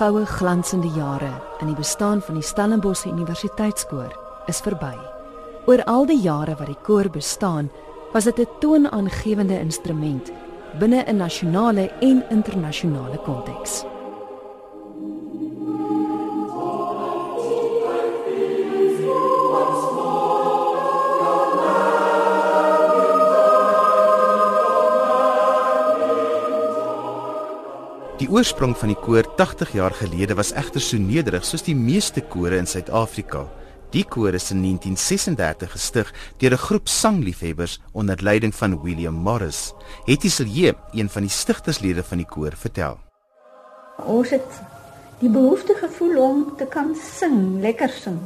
80 goue glansende jare in die bestaan van die Stellenbosch Universiteitskoor is verby. Oor al die jare wat die koor bestaan, was dit 'n toonaangewende instrument binne 'n nasionale en internasionale konteks. Oorsprong van die koor 80 jaar gelede was egter so nederig soos die meeste kore in Suid-Afrika. Die koor is in 1936 gestig deur 'n groep sangliefhebbers onder leiding van William Morris. Hetty Silje, een van die stigterslede van die koor, vertel. Ons het die behoefte gevoel om te kan sing, lekker sing.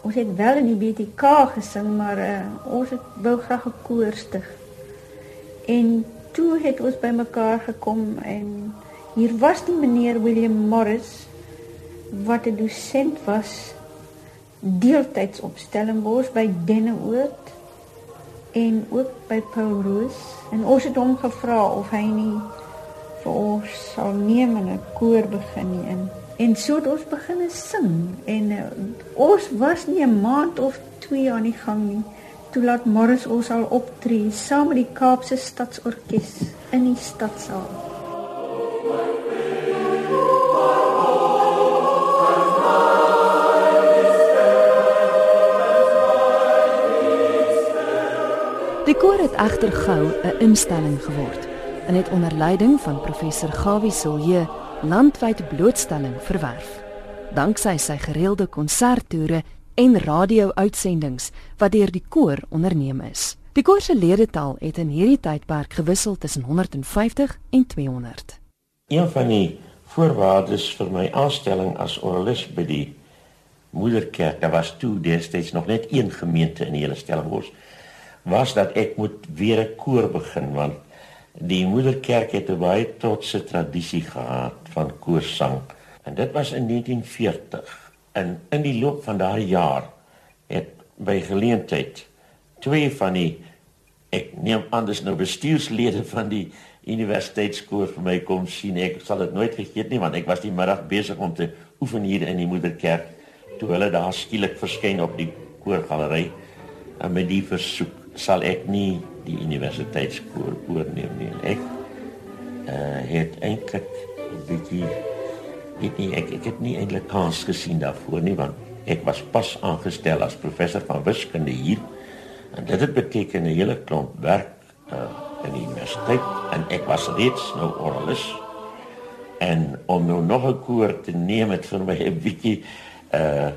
Ons het wel in die BTK gesing, maar uh, ons het wou graag 'n koor stig. En toe het ons bymekaar gekom en Hier was die meneer William Morris wat 'n dosent was deeltyds op Stellenbosch by Denneoord en ook by Paul Roos. En ons het hom gevra of hy nie vir ons sal neem en 'n koor begin nie. En en so het ons begin sing. En uh, ons was nie 'n maand of 2 aan die gang nie toe laat Morris ons al optree saam met die Kaapse Stadsorkes in die stadsaal het egter gou 'n instelling geword en het onder leiding van professor Gawie Silje landwyd blootstelling verwerf. Danksy sy gereelde konserttoere en radio-uitsendings wat deur die koor onderneem is. Die koor se ledetal het in hierdie tydperk gewissel tussen 150 en 200. Een van die voorwaardes vir my aanstelling as oralis by die moederkerk, daar was toe destyds nog net een gemeente in die hele Stellenbosch was dat ek moet weer 'n koor begin want die moederkerk het 'n baie trotse tradisie gehad van koorsang. En dit was in 1940 en in die loop van daai jaar het by geleentheid twee van die ek neem anders nou bestuurslede van die universiteitskoor vir my kom sien. Ek sal dit nooit vergeet nie want ek was die middag besig om te oefen hier in die moederkerk toe hulle daar skielik verskyn op die koorgalery en met die versoek sal ek nie die universiteitskoor oorneem nie. Ek uh, het eintlik 'n bietjie weet nie ek ek het nie eintlik kans gesien daarvoor nie want ek was pas aangestel as professor van wiskunde hier en dit het beteken 'n hele klomp werk uh, in die universiteit en ek was reeds nou oralis en om nou nog 'n koor te neem het vir my 'n bietjie uh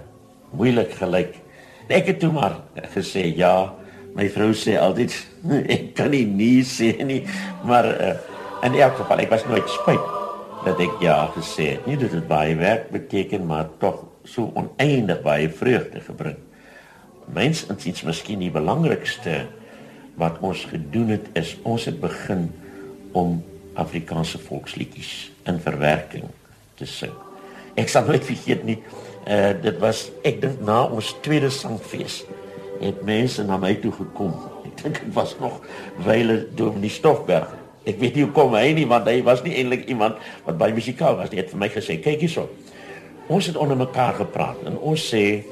moeilik gelyk. Ek het toe maar gesê ja, my vrou sê altyd ek kan nie nee sê nie, maar uh, in elk geval ek was nooit spyt dat ek ja gesê het. Nie dat dit baie werk beteken, maar tog so oneindig baie vreugde gebring. Mens insiens miskien die belangrikste wat ons gedoen het is ons het begin om Afrikaanse volksliedjies in verwerking te sing. Ek sal nooit vergeet nie, uh, dit was ek dink na ons tweede sangfees het mense na my toe gekom. Ek dink dit was nog wyle Dominee Stoffberg. Ek weet nie hoe kom hy nie want hy was nie eintlik iemand wat baie musikaal was. Hy het vir my gesê, "Kyk hierso. Ons het onder mekaar gepraat en ons sê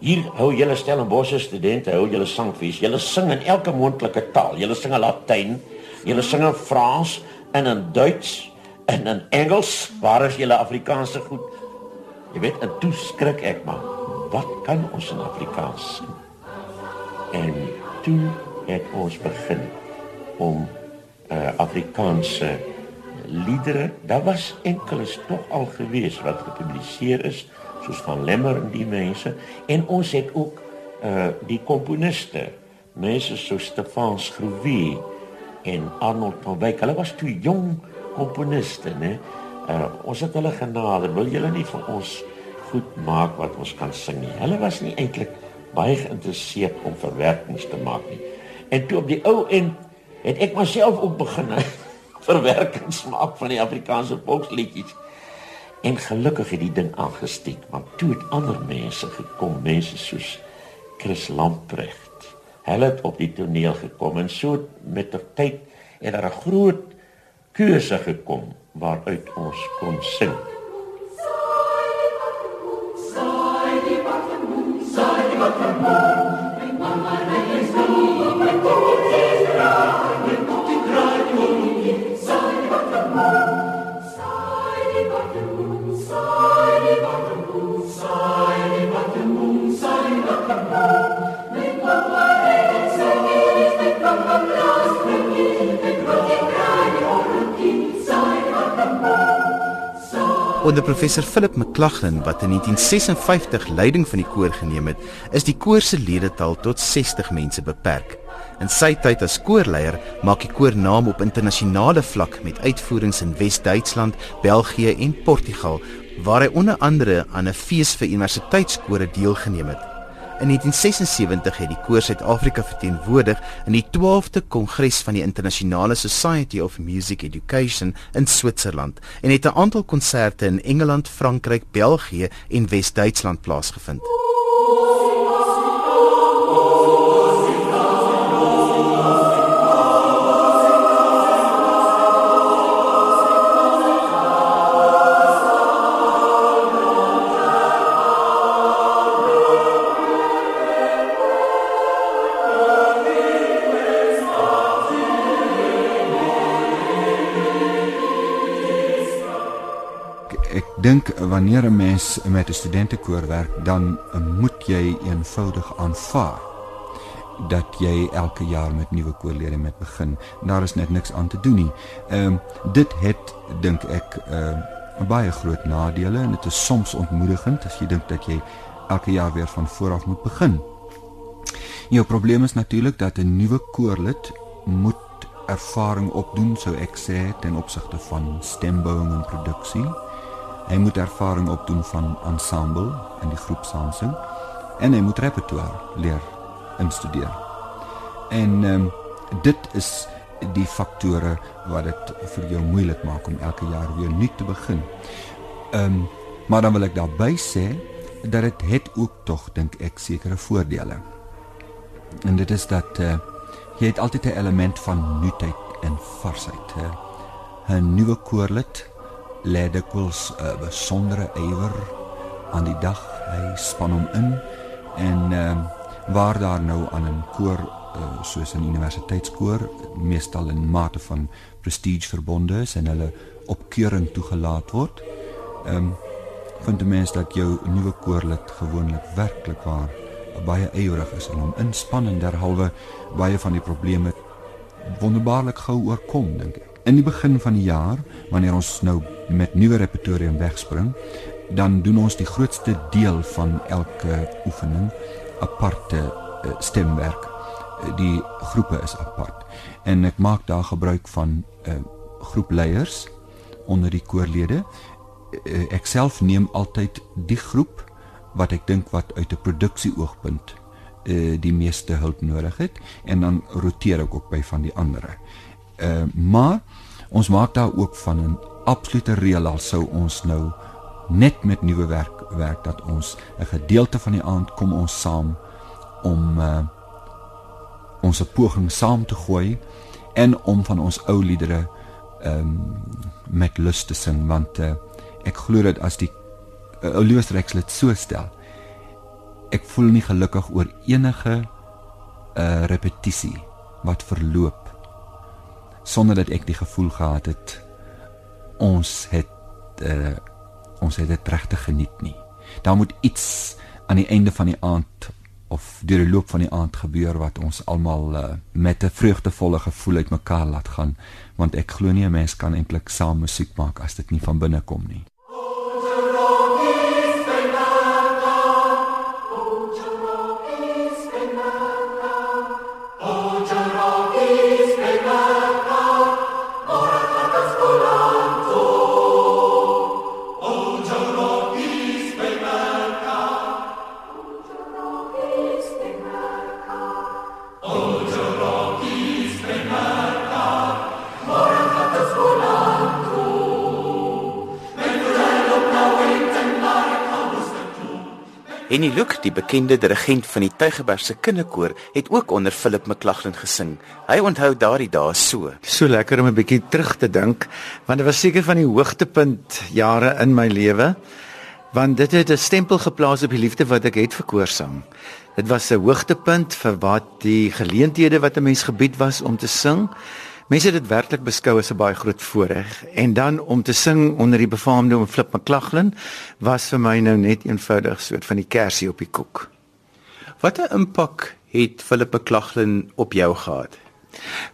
hier hou julle Stellenbosch studente, hou julle sangfees. Julle sing in elke moontlike taal. Julle sing in Latyn, julle sing in Frans en in Duits en in Engels. Waar is julle Afrikaanse goed? Jy weet, en toe skrik ek maar wat kan ons in Afrikaans sing? En toe het ons begin om uh, Afrikaanse liedere, daar was enkeles tog al gewees wat gepubliseer is, soos van Lemmer en die mense, en ons het ook uh die komponiste, mense soos Stefan Schroewe en Arnold van Wyk. Hulle was twee jong komponiste, né? Uh ons het hulle genader. Wil julle nie vir ons goed maak wat ons kan sing nie. Hulle was nie eintlik baie geïnteresseerd om verwerkings te maak nie. En toe op die ou en het ek myself ook begin verwerkings maak van die Afrikaanse volksliedjies. En gelukkig het die ding aangesteek, want toe het ander mense gekom, mense soos Chris Lamprecht. Hulle het op die toneel gekom en so met ter tyd het daar 'n groot keuse gekom waaruit ons kon sing. Onder professor Philip McLachlan wat in 1956 leiding van die koor geneem het, is die koor se ledetal tot 60 mense beperk. In sy tyd as koorleier maak die koor naam op internasionale vlak met uitvoerings in Wes-Duitsland, België en Portugal, waar hy onder andere aan 'n fees vir universiteitskore deelgeneem het. In 1976 het die koor Suid-Afrika verteenwoordig in die 12de Kongres van die Internasionale Society of Music Education in Switserland en het 'n aantal konserte in Engeland, Frankryk, België en Wes-Duitsland plaasgevind. Wanneer 'n mens met 'n studentekoor werk, dan moet jy eenvoudig aanvaar dat jy elke jaar met nuwe koorlede moet begin. Daar is net niks aan te doen nie. Ehm um, dit het dink ek ehm uh, baie groot nadele en dit is soms ontmoedigend as jy dink dat jy elke jaar weer van voor af moet begin. Jou probleem is natuurlik dat 'n nuwe koorlid moet ervaring opdoen, sou ek sê, ten opsigte van stembouing en produksie. Hy moet ervaring opdoen van ensemble in die groep saamsing en hy moet repertoire leer instudeer. En ehm um, dit is die faktore wat dit vir jou moeilik maak om elke jaar weer nuut te begin. Ehm um, maar dan wil ek daarby sê dat dit het ook tog dink ek sekere voordele. En dit is dat uh, jy het altyd 'n element van nuutheid en varsheid. 'n Nuwe koorlid lê dikwels 'n uh, besondere ywer aan die dag. Hy span hom in en ehm uh, waar daar nou aan 'n koor uh, soos 'n universiteitskoor meestal in mate van prestige verbonde is en hulle opkeuring toegelaat word. Ehm um, vind mense dat jou nuwe koorlid gewoonlik werklik waar baie ywerig is en hom inspann en derhalwe baie van die probleme wonderbaarlik gou oorkom dink ek. In die begin van die jaar, wanneer ons nou met nuwe repertorium wegspring, dan doen ons die grootste deel van elke oefening aparte uh, stemwerk. Uh, die groepe is apart. En ek maak daar gebruik van 'n uh, eh, groep leiers onder die koorlede. Uh, ek self neem altyd die groep wat ek dink wat uit 'n produksieoogpunt uh, die meeste hulp nodig het en dan roteer ek ook by van die ander. Uh, maar ons maak daar ook van 'n absolute reël al sou ons nou net met nuwe werk werk dat ons 'n gedeelte van die aand kom ons saam om uh, ons poging saam te gooi en om van ons ou liedere um, met lus te sing want uh, ek glo dat as die uh, Louis Rex dit so stel ek voel nie gelukkig oor enige uh, repetisie wat verloop sonder dat ek die gevoel gehad het ons het uh, ons het dit regtig geniet nie. Daar moet iets aan die einde van die aand of deur die loop van die aand gebeur wat ons almal uh, met 'n vreugdevolle gevoel uitmekaar laat gaan want ek glo nie 'n mens kan eintlik saam musiek maak as dit nie van binne kom nie. En die Luke, die bekende dirigent van die Tygerberg se kinderkoor, het ook onder Philip McLachlan gesing. Hy onthou daardie dae so. So lekker om 'n bietjie terug te dink, want dit was seker van die hoogtepunt jare in my lewe, want dit het 'n stempel geplaas op die liefde wat ek het vir koorsang. Dit was 'n hoogtepunt vir wat die geleenthede wat 'n mens gebied was om te sing. Mense het dit werklik beskou as 'n baie groot voorreg en dan om te sing onder die befaamde oom Flip McLachlan was vir my nou net eenvoudig soort van die kersie op die koek. Watter impak het Philip McLachlan op jou gehad?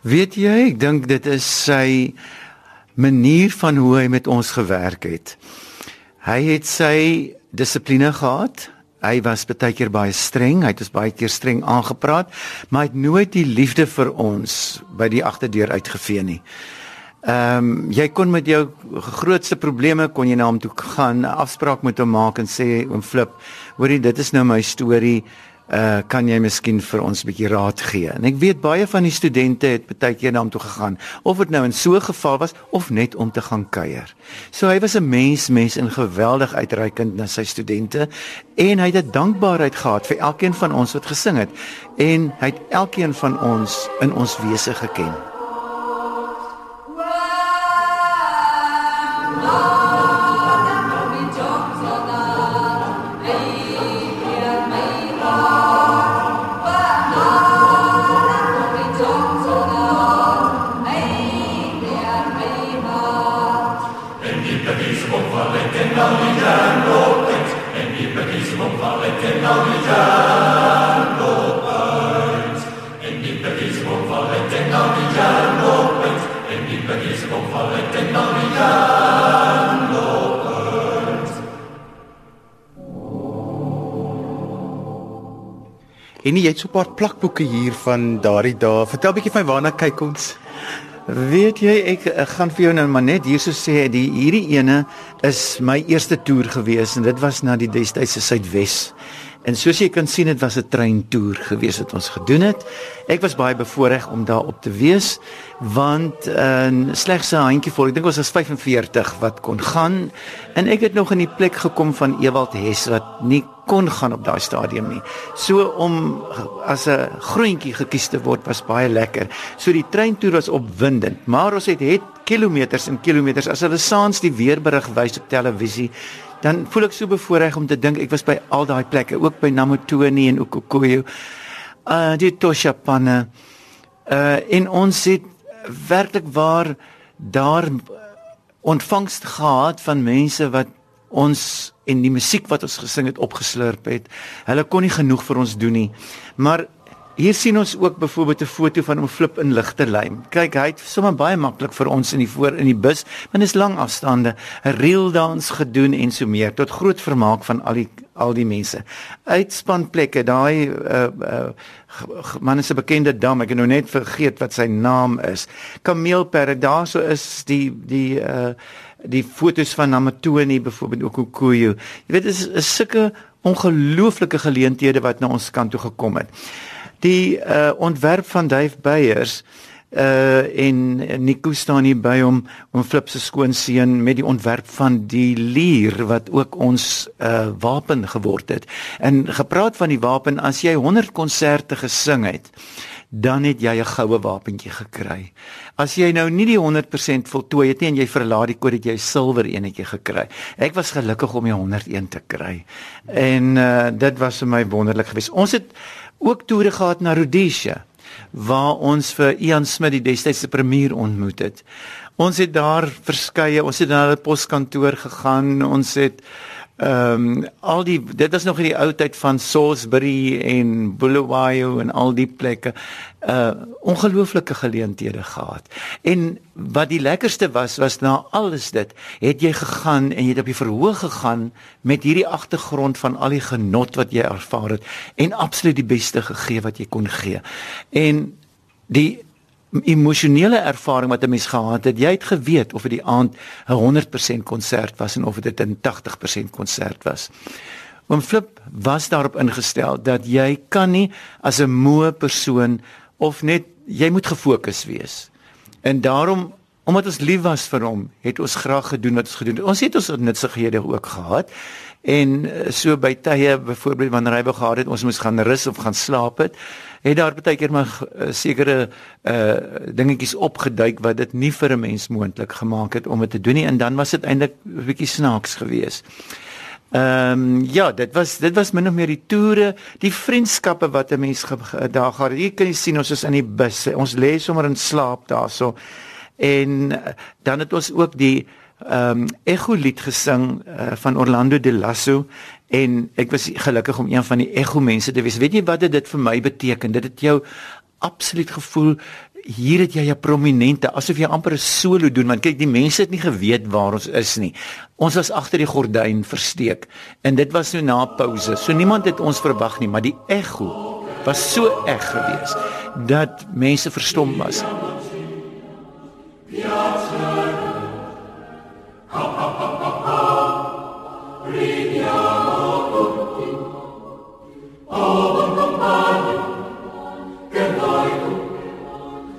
Weet jy, ek dink dit is sy manier van hoe hy met ons gewerk het. Hy het sy dissipline gehad. Hy was baie keer baie streng, hy het ons baie keer streng aangepraat, maar hy het nooit die liefde vir ons by die agterdeur uitgevee nie. Ehm um, jy kon met jou grootste probleme kon jy na hom toe gaan, 'n afspraak met hom maak en sê oom Flip, hoorie dit is nou my storie, uh kan jy miskien vir ons 'n bietjie raad gee? En ek weet baie van die studente het baie keer na hom toe gegaan, of dit nou in so 'n geval was of net om te gaan kuier. So hy was 'n mens, mens en geweldig uitreikend na sy studente en hy het 'n dankbaarheid gehad vir elkeen van ons wat gesing het en hy het elkeen van ons in ons wese geken. En jy het so 'n paar plakboeke hier van daardie dae. Vertel bietjie van waarna kyk ons. Weet jy, ek, ek gaan vir jou nou maar net hierso sê die hierdie ene is my eerste toer gewees en dit was na die destydse Suidwes. En soos jy kan sien, dit was 'n treintoer gewees wat ons gedoen het. Ek was baie bevoorreg om daar op te wees want uh, slegs 'n handjievol, ek dink ons was 45 wat kon gaan en ek het nog in die plek gekom van Ewald Hess wat nie kon gaan op daai stadium nie. So om as 'n groentjie gekies te word was baie lekker. So die treintoer was opwindend, maar ons het het kilometers en kilometers as hulle saans die weerberig wys op televisie dan voel ek so bevoorreg om te dink ek was by al daai plekke, ook by Namotoni en Ukukoyo. Uh die Toshapanne. Uh en ons het werklik waar daar ontvangs gehad van mense wat ons en die musiek wat ons gesing het opgeslurp het. Hulle kon nie genoeg vir ons doen nie. Maar Hier sien ons ook byvoorbeeld 'n foto van hom flip in ligterlyn. Kyk, hy het sommer baie maklik vir ons in die voor in die bus, want dit is lang afstande, 'n reel dans gedoen en so meer tot groot vermaak van al die al die mense. Uitspanplekke, daai uh uh man is 'n bekende dam, ek het nou net vergeet wat sy naam is. Kameelperre, daarso is die die uh die fotos van Namatoni byvoorbeeld ook Okuyu. Jy weet, dit is, is sulke ongelooflike geleenthede wat na ons kant toe gekom het die uh, ontwerp van Dave Beyers uh en Nico staan hier by hom om Flip se skoonseun met die ontwerp van die lier wat ook ons uh wapen geword het. En gepraat van die wapen as jy 100 konserte gesing het, dan het jy 'n goue wapentjie gekry. As jy nou nie die 100% voltooi het nie en jy verlaat die kode, het jy silwer enetjie gekry. Ek was gelukkig om die 101 te kry. En uh dit was vir my wonderlik geweest. Ons het ook toere gehad na Rhodesia waar ons vir Ian Smit die destydse premier ontmoet het. Ons het daar verskeie, ons het na hulle poskantoor gegaan, ons het Ehm um, al die dit was nog in die ou tyd van Salisbury en Bulawayo en al die plekke uh ongelooflike geleenthede gehad. En wat die lekkerste was was na alles dit het jy gegaan en jy het op die verhoog gegaan met hierdie agtergrond van al die genot wat jy ervaar het en absoluut die beste gegee wat jy kon gee. En die emosionele ervaring wat 'n mens gehad het, jy het geweet of dit die aand 'n 100% konsert was en of dit 'n 80% konsert was. Oom Flip was daarop ingestel dat jy kan nie as 'n moe persoon of net jy moet gefokus wees. En daarom omdat ons lief was vir hom, het ons graag gedoen wat ons gedoen het. Ons het ons nutsighede ook gehad En uh, so by tye byvoorbeeld wanneer hy gehad het ons moes gaan rus of gaan slaap het, het daar baie keer maar uh, sekere uh dingetjies opgeduik wat dit nie vir 'n mens moontlik gemaak het om dit te doen nie en dan was dit eintlik 'n bietjie snaaks geweest. Ehm um, ja, dit was dit was min of meer die toere, die vriendskappe wat 'n mens daar gehad het. Hier kan jy sien ons is in die bus. Ons lê sommer in slaap daarso. En uh, dan het ons ook die ehm um, Echo lied gesing uh, van Orlando de Lasso en ek was gelukkig om een van die Echo mense te wees. Weet jy wat dit vir my beteken? Dit het jou absoluut gevoel hier het jy 'n prominente asof jy amper 'n solo doen want kyk die mense het nie geweet waar ons is nie. Ons was agter die gordyn versteek en dit was so na pouse. So niemand het ons verwag nie, maar die ego was so eg geweest dat mense verstom was.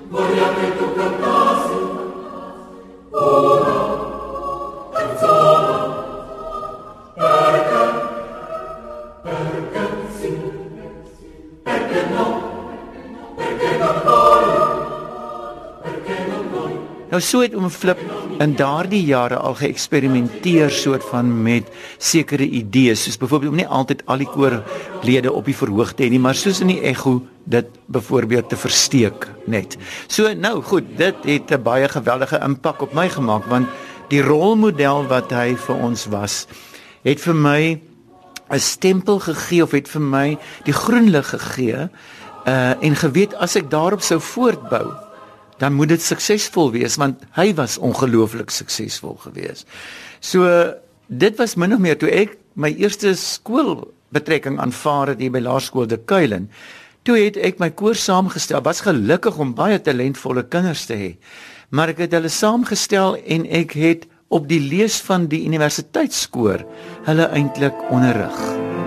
Vorrei che tu cantassi, ora, canzone. Nou so het oom Flip in daardie jare al geëksperimenteer soort van met sekere idees, soos byvoorbeeld om nie altyd al die koorlede op die verhoog te hê nie, maar soos in die ego dit byvoorbeeld te versteek net. So nou goed, dit het 'n baie geweldige impak op my gemaak want die rolmodel wat hy vir ons was, het vir my 'n stempel gegee of het vir my die groen lig gegee uh en geweet as ek daarop sou voortbou dan moet dit suksesvol wees want hy was ongelooflik suksesvol geweest. So dit was min of meer toe ek my eerste skoolbetrekking aanvaar het hier by Laerskool de Kuilen. Toe het ek my koor saamgestel. Was gelukkig om baie talentvolle kinders te hê. Maar ek het hulle saamgestel en ek het op die lees van die universiteitskoor hulle eintlik onderrig.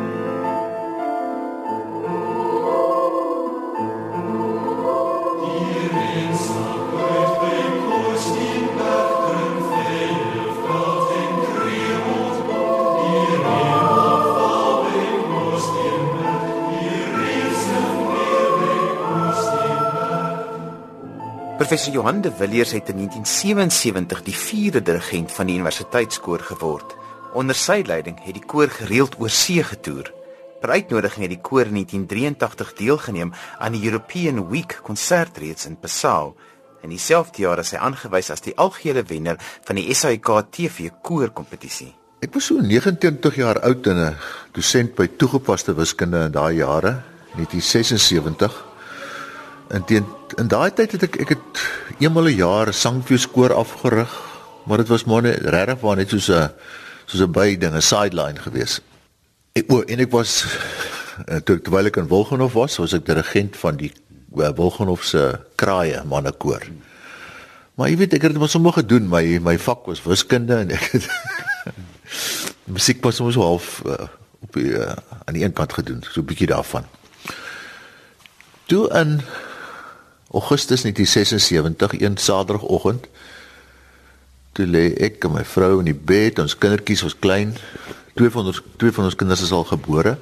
Professor Johan de Villiers het in 1977 die vierde dirigent van die universiteitskoor geword. Onder sy leiding het die koor gereeld oor see getoer. Per uitnodiging het die koor in 1983 deelgeneem aan die European Week konsertreeks in Passau. In dieselfde jaar is hy aangewys as die algehele wenner van die SAIK TV koorkompetisie. Ek was so 29 jaar oud en 'n dosent by toegepaste wiskunde in daai jare, 1976. En teen in daai tyd het ek ek het eenmal 'n jaar 'n sangfeeskoor afgerig, maar dit was maar net regtig waar net soos 'n soos 'n by ding, 'n sideline gewees. Ek o, en ek was eh, toe terwyl ek in Wilgenhof was, was ek dirigent van die eh, Wilgenhof se kraaie mannekoor. Maar jy weet ek het dit mos sommer gedoen, my my vak was wiskunde en ek het musiek was mos half uh, op die, uh, aan die een kant gedoen, so 'n bietjie daarvan. Toe in Augustus 1976, een Saterdagoggend, toe lê ek en my vrou in die bed, ons kindertjies was klein. Twee van ons twee van ons kinders is al gebore.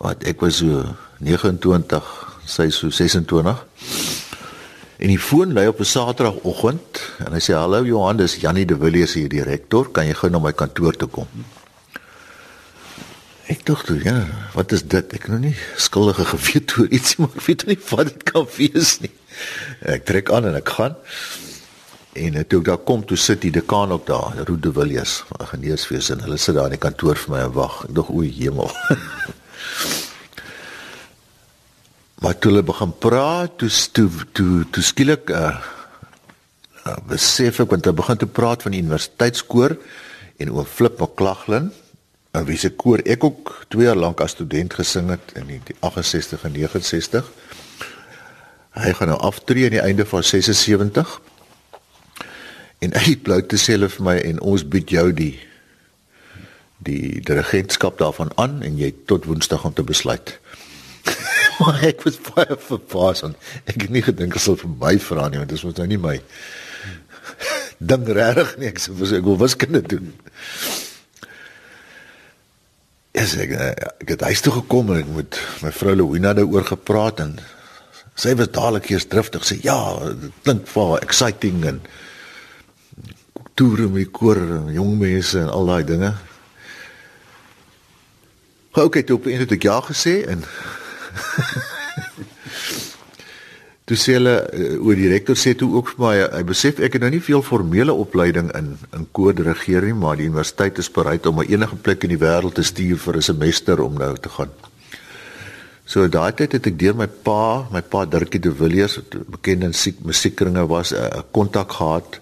Wat ek was so 29, sy so 26. En die foon lui op 'n Saterdagoggend en hy sê hallo Johan, dis Janie de Villiers hier, die rektor, kan jy gou na my kantoor toe kom? Ek dink toe, ja, wat is dit? Ek nog nie skuldige geweet oor iets, maar ek weet nie wat dit kan wees nie. Ek trek aan en ek gaan. En toe ek daar kom, toe sit die dekaan ook daar, Ruud de Villiers van Geneesfees en hulle sit daar in die kantoor vir my en wag. Ek dink o, hemel. maar toe hulle begin praat, toe toe toe, toe skielik uh, uh besef ek want hulle begin te praat van die universiteitskoor en oom Flip McLaughlin en wie se koor ek ook 2 jaar lank as student gesing het in die 68 en 69. Hy gaan nou aftree aan die einde van 76. En hy bly te sê vir my en ons bied jou die die dirigentskap daarvan aan en jy tot Woensdag om te besluit. maar ek was baie verbaas en ek het nie gedink dit sou vir my vra nie want dit was nou nie my ding regtig nie ek sê ek wil wiskunde doen. Yes, ek eh, ek het huis toe gekom en ek met my vrou Louina daaroor gepraat en sy was dadelik eers driftig sê ja, dit klink vir exciting en toere met die koor en jong mense en al daai dinge. Gou okay, toe op het ek ja gesê en Toe sê hulle uh, oor die rektor sê toe ook vir my hy besef ek het nou nie veel formele opleiding in in kode regering maar die universiteit is bereid om my enige plek in die wêreld te stuur vir 'n semester om nou te gaan. So daai tyd het ek deur my pa, my pa Dirkie de Villiers, bekend in musiekkringe was 'n kontak gehad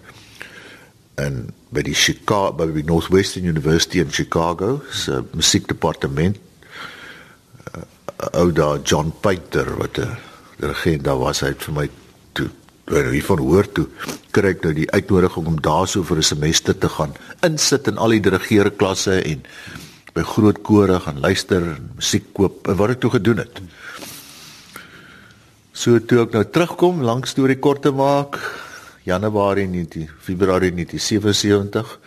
en by die Chicago by die Northwestern University in Chicago se musiekdepartement uh, ou daar John Painter wat 'n regent daar was hy vir my toe wanneer hy van hoor toe kry ek nou die uitnodiging om daarso vir 'n semester te gaan insit in al die dirigeerde klasse en by groot kore gaan luister en musiek koop en wat ek toe gedoen het. So toe ek nou terugkom lank storie kort te maak Januarie 19 Februarie 1977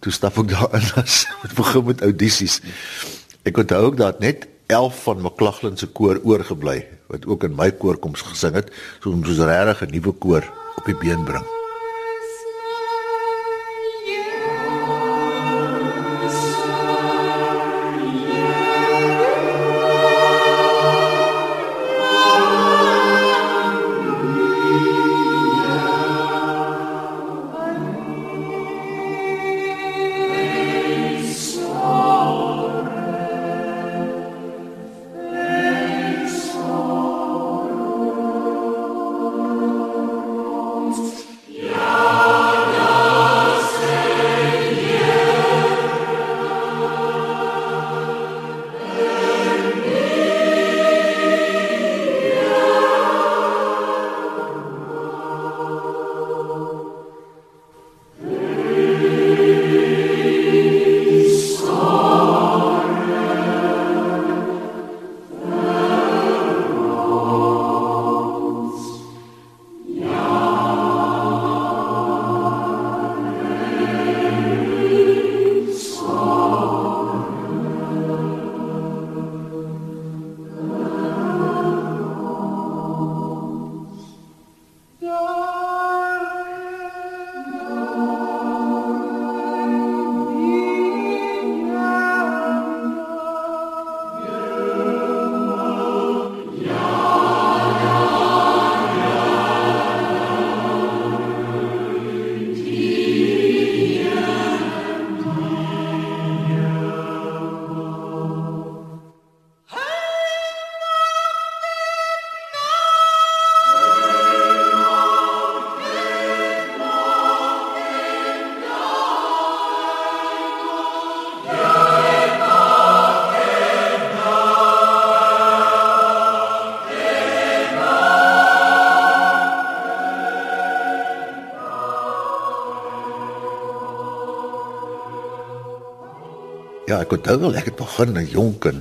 toe stap ek daar in as begin met audisies. Ek onthou ook dat net 11 van McLaughlin se koor oorgebly wat ook in my koor kom gesing het, so om soos regtig 'n nuwe koor op die been bring. Ja, ek onthou wel ek het begin jonk en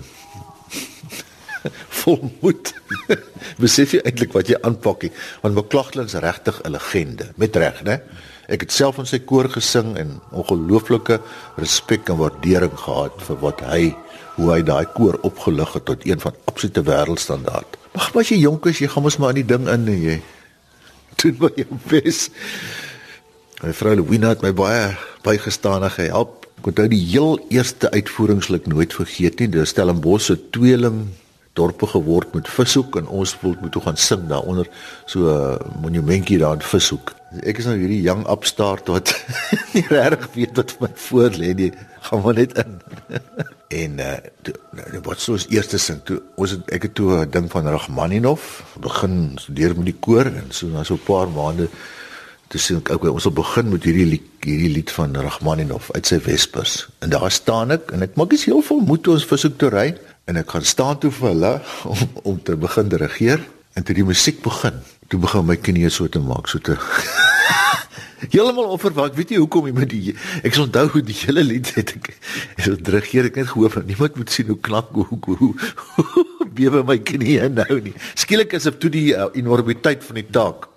vol moed. Besef jy eintlik wat jy aanpak nie, want is regtig 'n legende, met reg, né? Ek het self in sy koor gesing en ongelooflike respek en waardering gehad vir wat hy hoe hy daai koor opgelig het tot een van absolute wêreldstandaard. Maar as jy jonk is, jy gaan mos maar in die ding in en jy doen wat jy bes. My vrou Louina het my baie bygestaan en gehelp onthou die heel eerste uitvoeringslik nooit vergeet nie. Dit stel in Bos se tweeling dorpe geword met vishoek en ons wil moet toe gaan sing daaronder so 'n monumentjie daar in vishoek. Ek is nou hierdie jong upstart wat nie regtig weet wat my voor lê nie. Gaan maar net in. en uh nou wat sou ons eerste sing toe ons het ek het toe 'n ding van Rachmaninov begin studeer met die koor en so na so 'n paar maande Toe sê ek okay, ons sal begin met hierdie hierdie lied van Rachmaninov uit sy Vespers. En daar staan ek en ek maak iets heel vol moed ons versoek te ry en ek gaan staan toe vir hulle om om te begin te regeer en toe die musiek begin. Toe begin my knieë so te maak, so te Heeltemal offerwag, weet jy hoekom jy met die ek onthou hoe die hele lied het ek so regeer ek net gehoop dat niemand moet sien hoe knak hoe hoe bewe my knieë nou nie. Skielik is dit toe die uh, enormiteit van die taak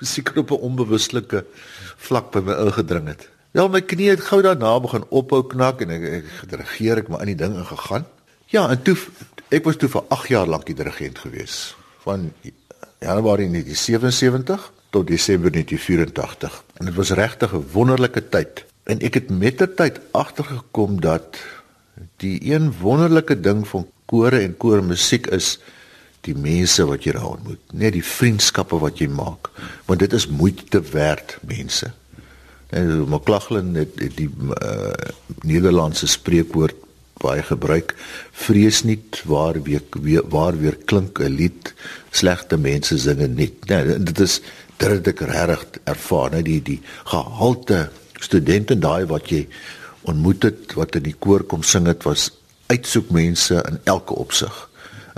seker op 'n onbewuslike vlak by my ingedring het. Ja, my knie het gou daarna begin ophou knak en ek ek gedirigeer ek maar in die ding ingegaan. Ja, en toe ek was toe vir 8 jaar lank die dirigent gewees van Januarie 1977 tot Desember 1984. En dit was regtig 'n wonderlike tyd. En ek het met die tyd agtergekom dat die een wonderlike ding van kore en koormusiek is die mense wat jy daar ontmoet, net die vriendskappe wat jy maak, want dit is moeite werd, mense. En McLaughlin het, het die uh, Nederlandse spreekwoord baie gebruik vrees nie waar weer, waar weer klink 'n lied slegte mense singe nie nee, dit is dit het ek regtig ervaar net die die gehalte studente daai wat jy ontmoet het wat in die koor kom sing het was uitsoek mense in elke opsig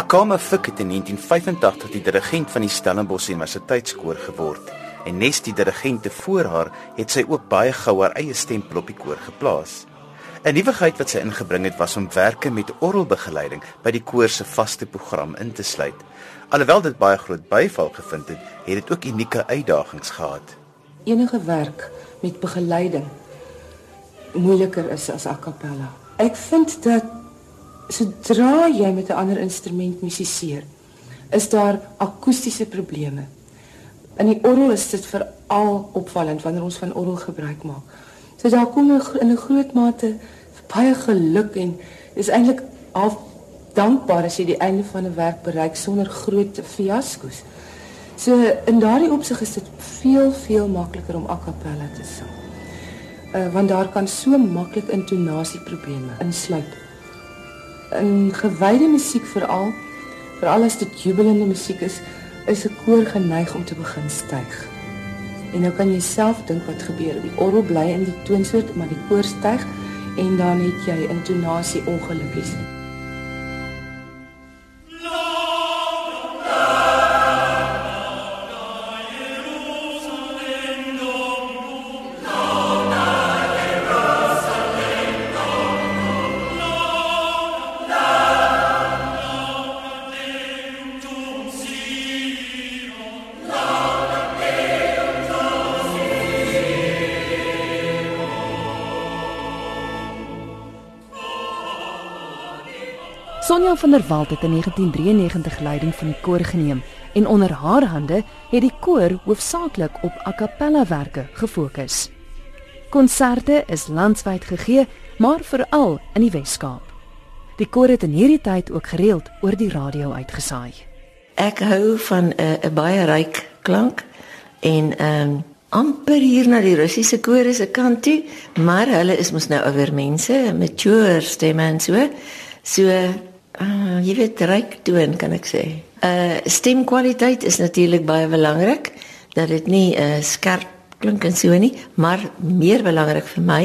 Akama Fik het in 1985 die dirigent van die Stellenbosch Universiteitskoor geword en nes die dirigente voor haar het sy ook baie gou haar eie stempel op die koor geplaas. 'n Nuwigheid wat sy ingebring het was om werke met orgelbegeleiding by die koor se vaste program in te sluit. Alhoewel dit baie groot byval gevind het, het dit ook unieke uitdagings gehad. Enige werk met begeleiding moeiliker is as a cappella. Ek vind dat sodra jy met 'n ander instrument musiseer, is daar akoestiese probleme. In die orgel is dit veral opvallend wanneer ons van orgel gebruik maak. So daar kom in 'n groot mate baie geluk en is eintlik half dankbaar as jy die einde van 'n werk bereik sonder groot fiasko's. So in daardie opsig is dit veel veel makliker om a cappella te sing. Uh, want daar kan so maklik intonasieprobleme insluit in gewyde musiek veral veral as dit jubelende musiek is is 'n koor geneig om te begin styg. En nou kan jy self dink wat gebeur. Die orgel bly in die toonsoort maar die koor styg en dan het jy intonasie ongelukkies. Sonja van der Walt het in 1993 leiding van die koor geneem en onder haar hande het die koor hoofsaaklik op a cappella werke gefokus. Konserte is landwyd gegee, maar veral in die Wes-Kaap. Die koor het in hierdie tyd ook gereeld oor die radio uitgesaai. Ek hou van 'n uh, 'n baie ryk klank en ehm um, amper hier na die Russiese kore se kant toe, maar hulle is mos nou ouer mense, mature stemme en so. So Uh, jy weet ryk toon kan ek sê. Uh stemkwaliteit is natuurlik baie belangrik dat dit nie uh skerp klink en so nie, maar meer belangrik vir my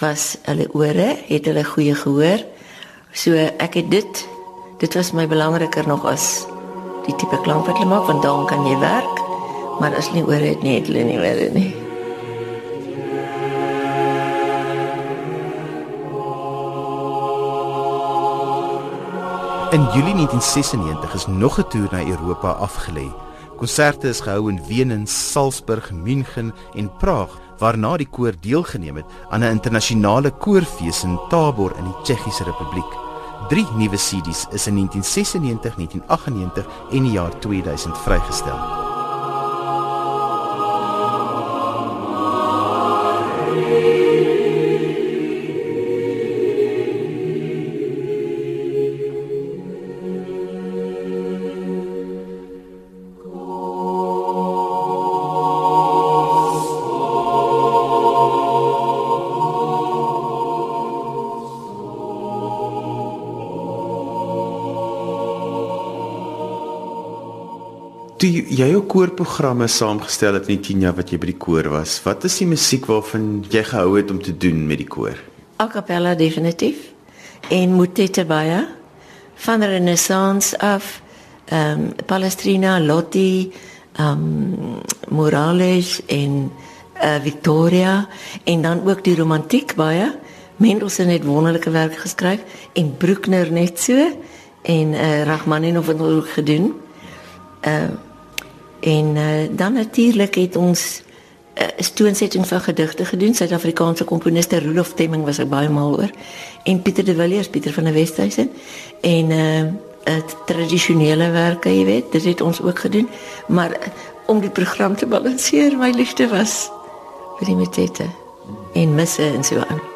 was hulle ore, het hulle goeie gehoor. So ek het dit dit was my belangriker nog as die tipe klank wat hulle maak want dan kan jy werk. Maar as nie ore het nie, het hulle nie weer nie. In Julie 1996 is nog 'n toer na Europa afgelê. Konserte is gehou in Wenen, Salzburg, München en Praag, waarna die koor deelgeneem het aan 'n internasionale koorfees in Tabor in die Tsjechiese Republiek. Drie nuwe CD's is in 1996, 1998 en die jaar 2000 vrygestel. Jy jou koorprogramme saamgestel het in die 10 jaar wat jy by die koor was, wat is die musiek waarvan jy gehou het om te doen met die koor? A cappella definitief. En motette baie van Renaissance af, ehm um, Palestrina, Lotti, ehm um, Morales en uh, Victoria en dan ook die romantiek baie. Mendelssohn het wonderlike werk geskryf en Bruckner net so en uh, Rachmaninov het ook gedoen. Uh, en uh, dan natuurlik het ons 'n uh, stoonsetting van gedigte gedoen. Suid-Afrikaanse komponiste Rudolf Temming was ek baie mal oor en Pieter de Villiers, Pieter van der Westhuizen en uh het tradisionele werke, jy weet, dit het ons ook gedoen, maar uh, om die program te balanseer, my liefde was vir die metette en misse en so aan.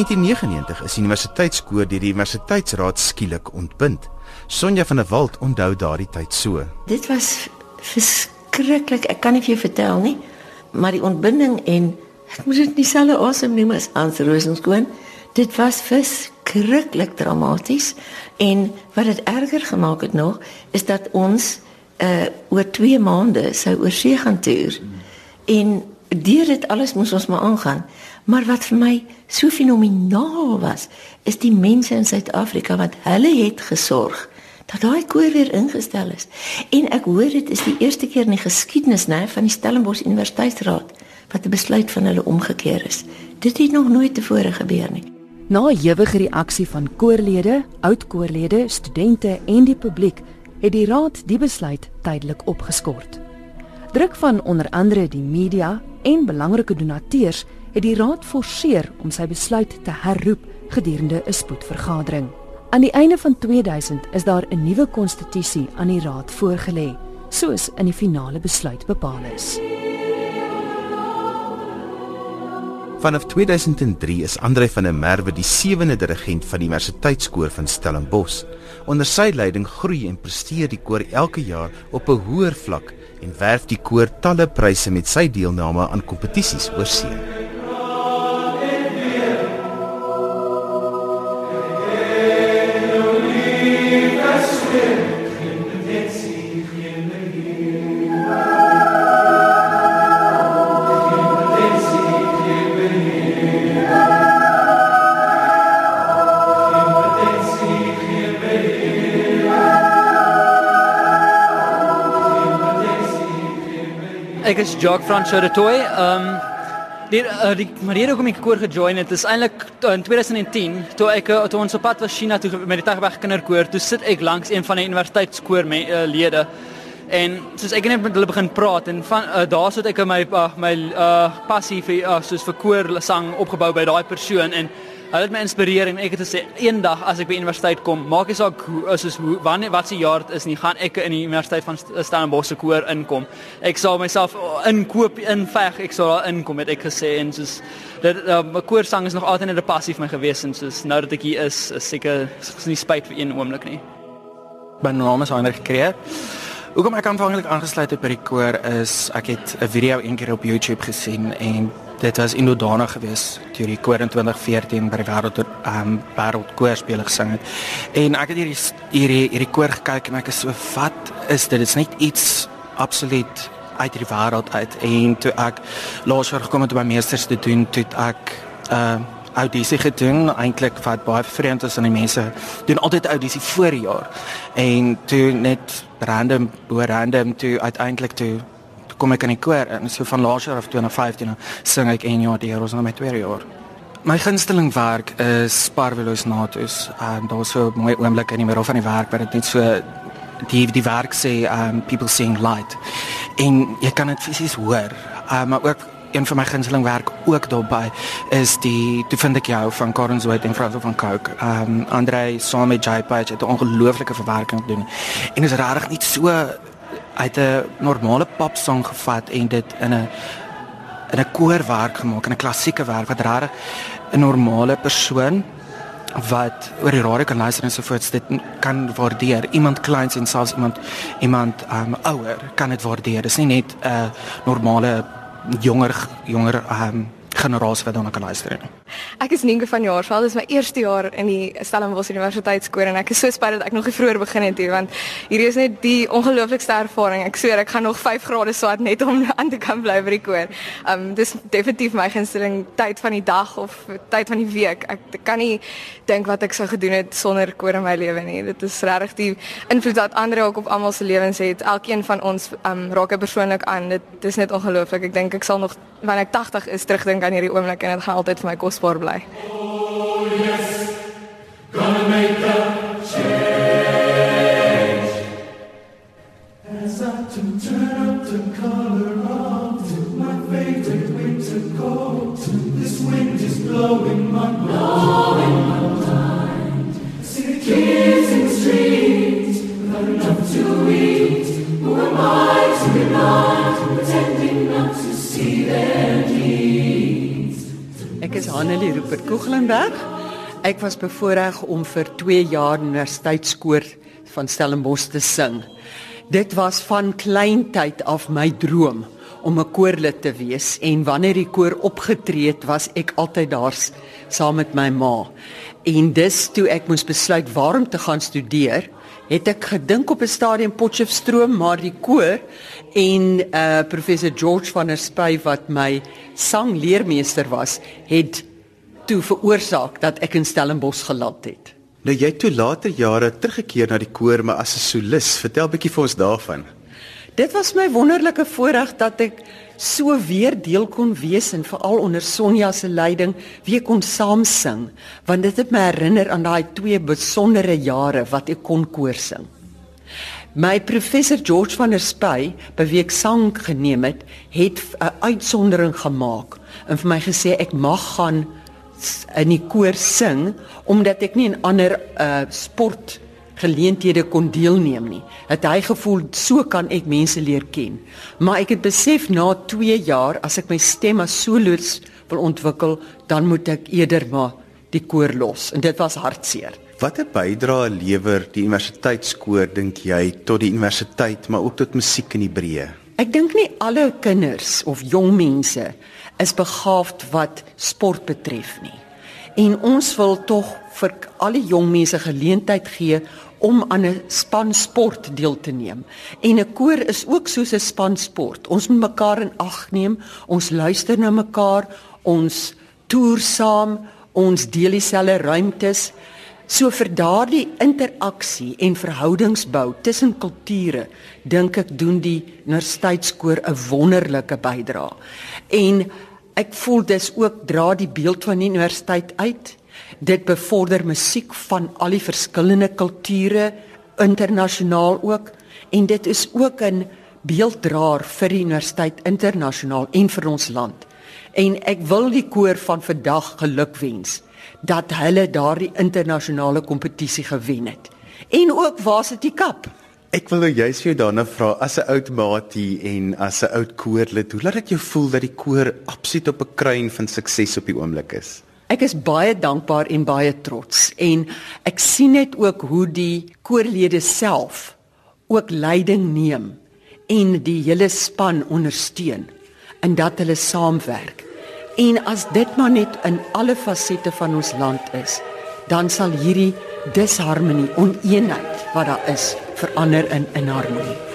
1999 is die universiteitskoor deur die universiteitsraad skielik ontbind. Sonja van der Walt onthou daardie tyd so. Dit was verskriklik. Ek kan nie vir jou vertel nie, maar die ontbinding en ek moet dit dieselfde asem neem as Hans Rosenskoen. Dit was verskriklik dramaties en wat dit erger gemaak het nog is dat ons uh oor 2 maande sou oor see gaan toer. En deur dit alles moes ons maar aangaan. Maar wat vir my so fenomenaal was, is die mense in Suid-Afrika wat hulle het gesorg dat daai koor weer ingestel is. En ek hoor dit is die eerste keer in die geskiedenis nê van die Stellenbosch Universiteitsraad wat 'n besluit van hulle omgekeer is. Dit het nog nooit tevore gebeur nie. Na ewige reaksie van koorlede, oud-koorlede, studente en die publiek, het die raad die besluit tydelik opgeskort. Druk van onder andere die media en belangrike donateurs het die raad forceer om sy besluit te herroep gedurende 'n spoedvergadering. Aan die einde van 2000 is daar 'n nuwe konstitusie aan die raad voorgelê, soos in die finale besluit bepaal is. Vanaf 2003 is Andre van der Merwe die sewende dirigent van die Universiteitskoor van Stellenbosch. Onder sy leiding groei en presteer die koor elke jaar op 'n hoër vlak en werf die koor talle pryse met sy deelname aan kompetisies oor Ek is Jacques Francois de Toy. Ehm um, die uh, die manier hoe ek koor gejoin het is eintlik in 2010 toe ek uh, toe ons op pad was China toe met die Tagberg kinderkoor. Toe sit ek langs een van die universiteitskoor me uh, lede. En soos ek net met hulle begin praat en van uh, daar sit ek in my uh, my uh, passie vir uh, soos vir koor sang opgebou by daai persoon en Hulle het my inspireer en ek het gesê eendag as ek by universiteit kom, maak nie saak hoe is hoe wanneer wat se jaar dit is nie, gaan ek in die universiteit van Stellenbosch se koor inkom. Ek sal myself inkoop inveg, ek sal daar inkom het ek gesê en soos dit uh, my koorsang is nog altyd 'n passie vir my gewees en soos nou dat ek hier is, is seker is nie spyt vir een oomblik nie. My naam is Heinrich Kreer. Hoekom ek aanvanklik aangesluit het by die koor is ek het 'n video eendag op YouTube gesien en dit was in Dodana gewees toe die koor in 2014 by die wêreld ehm um, wêreld koorspele gesing het. En ek het hierdie hierdie hierdie koor gekyk en ek is so wat is dit? Dit is net iets absoluut uit die wêreld uit en toe ek laas jaar gekom het om my meesters te doen, toe ek ehm uh, audisie gedoen eintlik wat baie vreemd is aan die mense doen altyd audisie voor die jaar en toe net random bo random toe uiteindelik toe kom ek in die koor en so van laas jaar af 2015 sing ek een jaar die ons nou met twee jaar. My gunsteling werk is Parvelos Natus en daar's so mooi oomblik in die middel van die werk waar dit net so die die werk sê um people seeing light en jy kan dit fisies hoor. Um, maar ook een van my gunsteling werk ook daarbey is die toe vind ek jou van Karen Zoet en Frans van Coke. Um Andre saam met JPage het 'n ongelooflike verwerking gedoen. En is regtig nie so uit 'n normale popsong gevat en dit in 'n in 'n koorwerk gemaak, in 'n klassieke werk wat regtig 'n normale persoon wat oor die radio kan luister en so voort dit kan waardeer. Iemand kleins en selfs iemand iemand um ouer kan dit waardeer. Dis nie net 'n uh, normale jonger jonger um generasie wat daarna kan luister nie Ek is Nienke van Jaarsveld. Dit is my eerste jaar in die Stellenbosch Universiteitskoor en ek is so spyt dat ek nog nie vroeër begin het hier want hierdie is net die ongelooflikste ervaring. Ek sweer ek gaan nog 5 grade swat net om aan te kan bly by die koor. Um dis definitief my gunsteling tyd van die dag of tyd van die week. Ek kan nie dink wat ek sou gedoen het sonder koor in my lewe nie. Dit is regtig die invloed wat ander ook op almal se lewens het. Elkeen van ons um raak persoonlik aan. Dit dis net ongelooflik. Ek dink ek sal nog wanneer ek 80 is terugdink aan hierdie oomblik en dit gaan altyd vir my kosbaar bly. Oh, yes. Gonna make a change. As I turn up the color of my favorite winter coat, this wind is blowing my mind. See the kids in the streets, not enough to eat. Who am I to deny, pretending not to see needs? Ek is Hanelie Rupert Koeglenberg. Ek was bevoorreg om vir 2 jaar universiteitskoor van Stellenbosch te sing. Dit was van kleintyd af my droom om 'n koorlid te wees en wanneer die koor opgetree het, was ek altyd daar saam met my ma. En dis toe ek moes besluit waarom te gaan studeer, het ek gedink op 'n stadium Potchefstroom, maar die koor en uh professor George van der Spy wat my sangleermeester was, het toe veroorsaak dat ek in Stellenbosch geland het. Nou jy het toe later jare teruggekeer na die koor maar as 'n solis. Vertel 'n bietjie vir ons daarvan. Dit was my wonderlike voorreg dat ek so weer deel kon wees en veral onder Sonja se leiding weer kon saam sing, want dit het my herinner aan daai twee besondere jare wat ek kon koor sing. My professor George van der Spy, by wie ek sang geneem het, het 'n uitsondering gemaak en vir my gesê ek mag gaan in die koor sing omdat ek nie in ander uh sport geleenthede kon deelneem nie. Het hy gevoel so kan ek mense leer ken. Maar ek het besef na 2 jaar as ek my stem as soloist wil ontwikkel, dan moet ek eerder maar die koor los en dit was hartseer. Watter bydrae lewer die universiteitskoor dink jy tot die universiteit maar ook tot musiek in die breë? Ek dink nie alle kinders of jong mense is begaafd wat sport betref nie. En ons wil tog vir al die jong mense geleentheid gee om aan 'n span sport deel te neem. En 'n koor is ook soos 'n span sport. Ons moet mekaar in ag neem, ons luister na mekaar, ons toer saam, ons deel dieselfde ruimtes. So vir daardie interaksie en verhoudingsbou tussen kulture, dink ek doen die universiteitskoor 'n wonderlike bydrae. En ek voel dis ook dra die beeld van die universiteit uit. Dit bevorder musiek van al die verskillende kulture internasionaal ook en dit is ook 'n beelddraer vir die universiteit internasionaal en vir ons land. En ek wil die koor van vandag gelukwens dat hulle daardie internasionale kompetisie gewen het. En ook waar sit die kap? Ek wil nou juist vir jou daarna vra as 'n oud maatie en as 'n oud koorlid, hoe laat dit jou voel dat die koor absoluut op 'n kruin van sukses op die oomblik is? Ek is baie dankbaar en baie trots en ek sien net ook hoe die koorlede self ook leiding neem en die hele span ondersteun en dat hulle saamwerk. En as dit maar net in alle fasette van ons land is, dan sal hierdie disharmonie, oneenheid wat daar is, verander in in harmonie.